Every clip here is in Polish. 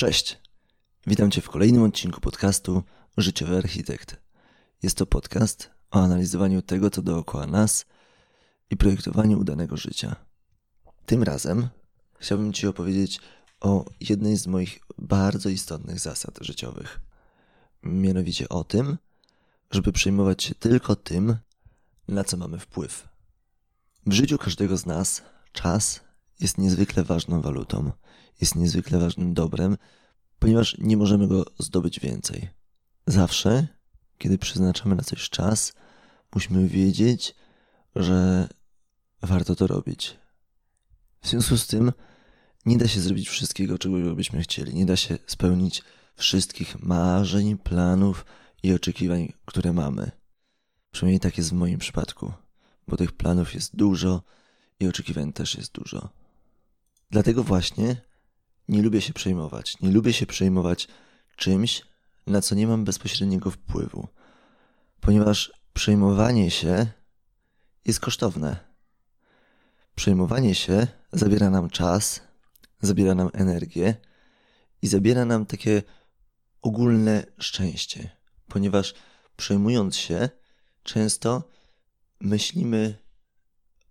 Cześć. Witam Cię w kolejnym odcinku podcastu Życiowy Architekt. Jest to podcast o analizowaniu tego, co dookoła nas i projektowaniu udanego życia. Tym razem chciałbym Ci opowiedzieć o jednej z moich bardzo istotnych zasad życiowych. Mianowicie o tym, żeby przejmować się tylko tym, na co mamy wpływ. W życiu każdego z nas czas jest niezwykle ważną walutą, jest niezwykle ważnym dobrem, ponieważ nie możemy go zdobyć więcej. Zawsze, kiedy przeznaczamy na coś czas, musimy wiedzieć, że warto to robić. W związku z tym nie da się zrobić wszystkiego, czego byśmy chcieli. Nie da się spełnić wszystkich marzeń, planów i oczekiwań, które mamy. Przynajmniej tak jest w moim przypadku, bo tych planów jest dużo i oczekiwań też jest dużo. Dlatego właśnie nie lubię się przejmować. Nie lubię się przejmować czymś, na co nie mam bezpośredniego wpływu, ponieważ przejmowanie się jest kosztowne. Przejmowanie się zabiera nam czas, zabiera nam energię i zabiera nam takie ogólne szczęście, ponieważ przejmując się, często myślimy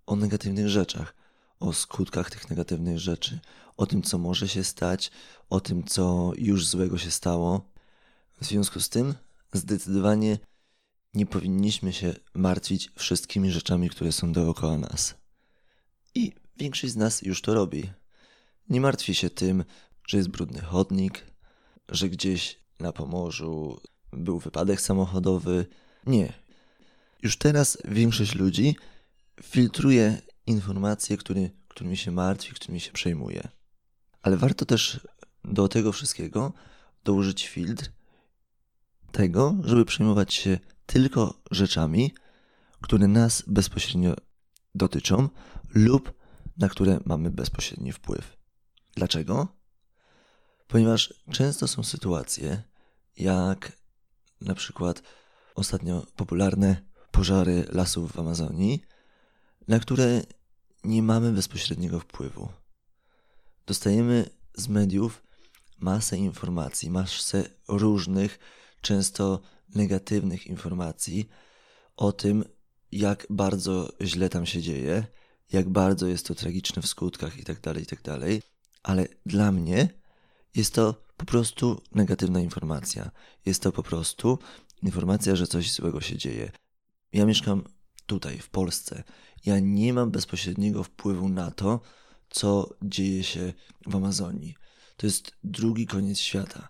o negatywnych rzeczach, o skutkach tych negatywnych rzeczy, o tym, co może się stać, o tym, co już złego się stało. W związku z tym, zdecydowanie nie powinniśmy się martwić wszystkimi rzeczami, które są dookoła nas. I większość z nas już to robi. Nie martwi się tym, że jest brudny chodnik, że gdzieś na Pomorzu był wypadek samochodowy. Nie. Już teraz większość ludzi filtruje informacje, który, którymi się martwi, którymi się przejmuje. Ale warto też do tego wszystkiego dołożyć filtr tego, żeby przejmować się tylko rzeczami, które nas bezpośrednio dotyczą lub na które mamy bezpośredni wpływ. Dlaczego? Ponieważ często są sytuacje, jak na przykład ostatnio popularne pożary lasów w Amazonii, na które nie mamy bezpośredniego wpływu. Dostajemy z mediów masę informacji, masę różnych, często negatywnych informacji o tym, jak bardzo źle tam się dzieje, jak bardzo jest to tragiczne w skutkach itd., tak itd. Tak Ale dla mnie jest to po prostu negatywna informacja. Jest to po prostu informacja, że coś złego się dzieje. Ja mieszkam tutaj, w Polsce. Ja nie mam bezpośredniego wpływu na to, co dzieje się w Amazonii. To jest drugi koniec świata.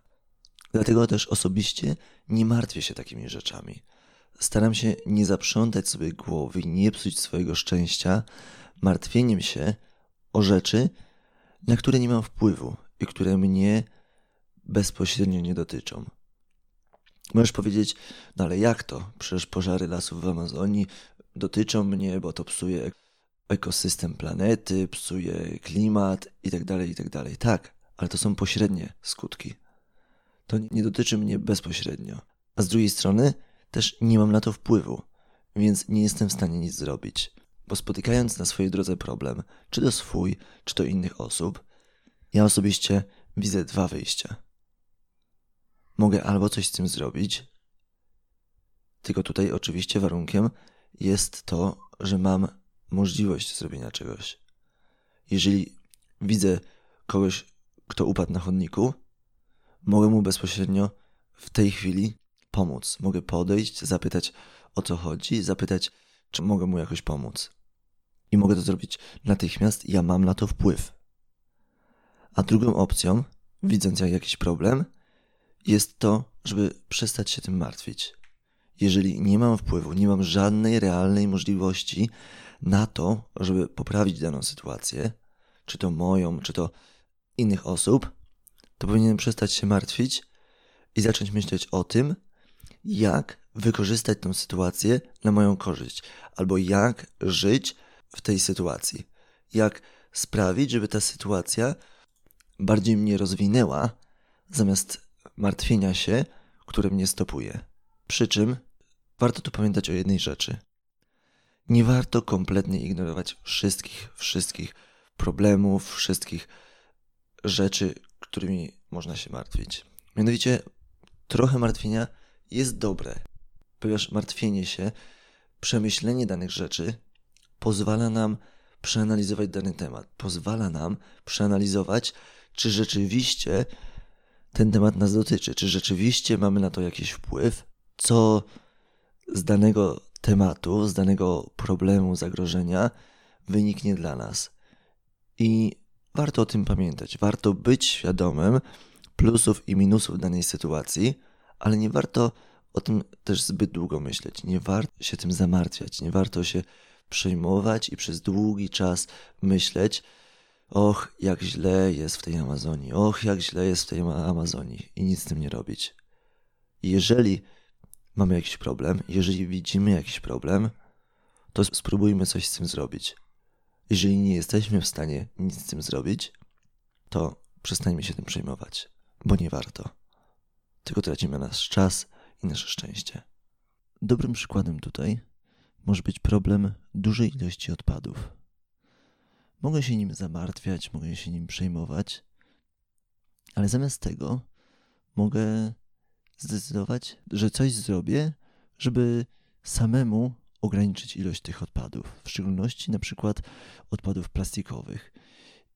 Dlatego też osobiście nie martwię się takimi rzeczami. Staram się nie zaprzątać sobie głowy i nie psuć swojego szczęścia martwieniem się o rzeczy, na które nie mam wpływu i które mnie bezpośrednio nie dotyczą. Możesz powiedzieć, no ale jak to? Przecież pożary lasów w Amazonii dotyczą mnie, bo to psuje ekosystem planety, psuje klimat itd., tak itd. Tak, tak, ale to są pośrednie skutki. To nie dotyczy mnie bezpośrednio. A z drugiej strony też nie mam na to wpływu, więc nie jestem w stanie nic zrobić. Bo spotykając na swojej drodze problem, czy to swój, czy to innych osób, ja osobiście widzę dwa wyjścia. Mogę albo coś z tym zrobić, tylko tutaj oczywiście warunkiem jest to, że mam możliwość zrobienia czegoś. Jeżeli widzę kogoś, kto upadł na chodniku, mogę mu bezpośrednio w tej chwili pomóc. Mogę podejść, zapytać o co chodzi, zapytać, czy mogę mu jakoś pomóc. I mogę to zrobić natychmiast, ja mam na to wpływ. A drugą opcją, widząc jak jakiś problem, jest to, żeby przestać się tym martwić jeżeli nie mam wpływu, nie mam żadnej realnej możliwości na to, żeby poprawić daną sytuację, czy to moją, czy to innych osób, to powinienem przestać się martwić i zacząć myśleć o tym, jak wykorzystać tę sytuację na moją korzyść, albo jak żyć w tej sytuacji, jak sprawić, żeby ta sytuacja bardziej mnie rozwinęła, zamiast martwienia się, które mnie stopuje. Przy czym warto tu pamiętać o jednej rzeczy. Nie warto kompletnie ignorować wszystkich, wszystkich problemów, wszystkich rzeczy, którymi można się martwić. Mianowicie, trochę martwienia jest dobre, ponieważ martwienie się, przemyślenie danych rzeczy pozwala nam przeanalizować dany temat, pozwala nam przeanalizować, czy rzeczywiście ten temat nas dotyczy, czy rzeczywiście mamy na to jakiś wpływ, co z danego tematu, z danego problemu, zagrożenia wyniknie dla nas. I warto o tym pamiętać, warto być świadomym plusów i minusów danej sytuacji, ale nie warto o tym też zbyt długo myśleć, nie warto się tym zamartwiać, nie warto się przejmować i przez długi czas myśleć, och, jak źle jest w tej Amazonii, och, jak źle jest w tej Amazonii. I nic z tym nie robić. Jeżeli mamy jakiś problem, jeżeli widzimy jakiś problem, to spróbujmy coś z tym zrobić. Jeżeli nie jesteśmy w stanie nic z tym zrobić, to przestańmy się tym przejmować, bo nie warto. Tylko tracimy nasz czas i nasze szczęście. Dobrym przykładem tutaj może być problem dużej ilości odpadów. Mogę się nim zamartwiać, mogę się nim przejmować, ale zamiast tego mogę zdecydować, że coś zrobię, żeby samemu ograniczyć ilość tych odpadów, w szczególności na przykład odpadów plastikowych.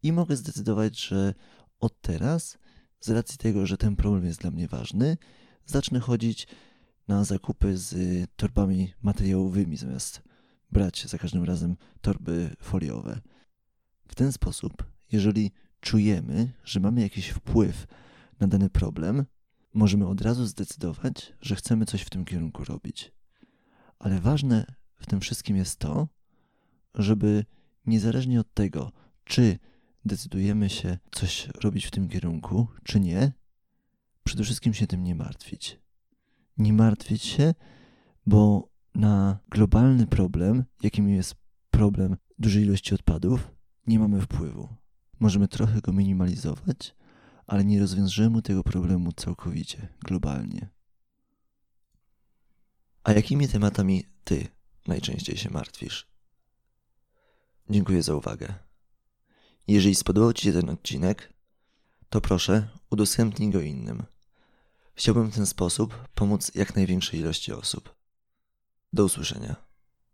I mogę zdecydować, że od teraz, z racji tego, że ten problem jest dla mnie ważny, zacznę chodzić na zakupy z torbami materiałowymi, zamiast brać za każdym razem torby foliowe. W ten sposób, jeżeli czujemy, że mamy jakiś wpływ na dany problem, możemy od razu zdecydować, że chcemy coś w tym kierunku robić. Ale ważne w tym wszystkim jest to, żeby niezależnie od tego, czy decydujemy się coś robić w tym kierunku, czy nie, przede wszystkim się tym nie martwić. Nie martwić się, bo na globalny problem, jakim jest problem dużej ilości odpadów, nie mamy wpływu. Możemy trochę go minimalizować, ale nie rozwiążemy tego problemu całkowicie, globalnie. A jakimi tematami ty najczęściej się martwisz? Dziękuję za uwagę. Jeżeli spodobał Ci się ten odcinek, to proszę udostępnij go innym. Chciałbym w ten sposób pomóc jak największej ilości osób. Do usłyszenia.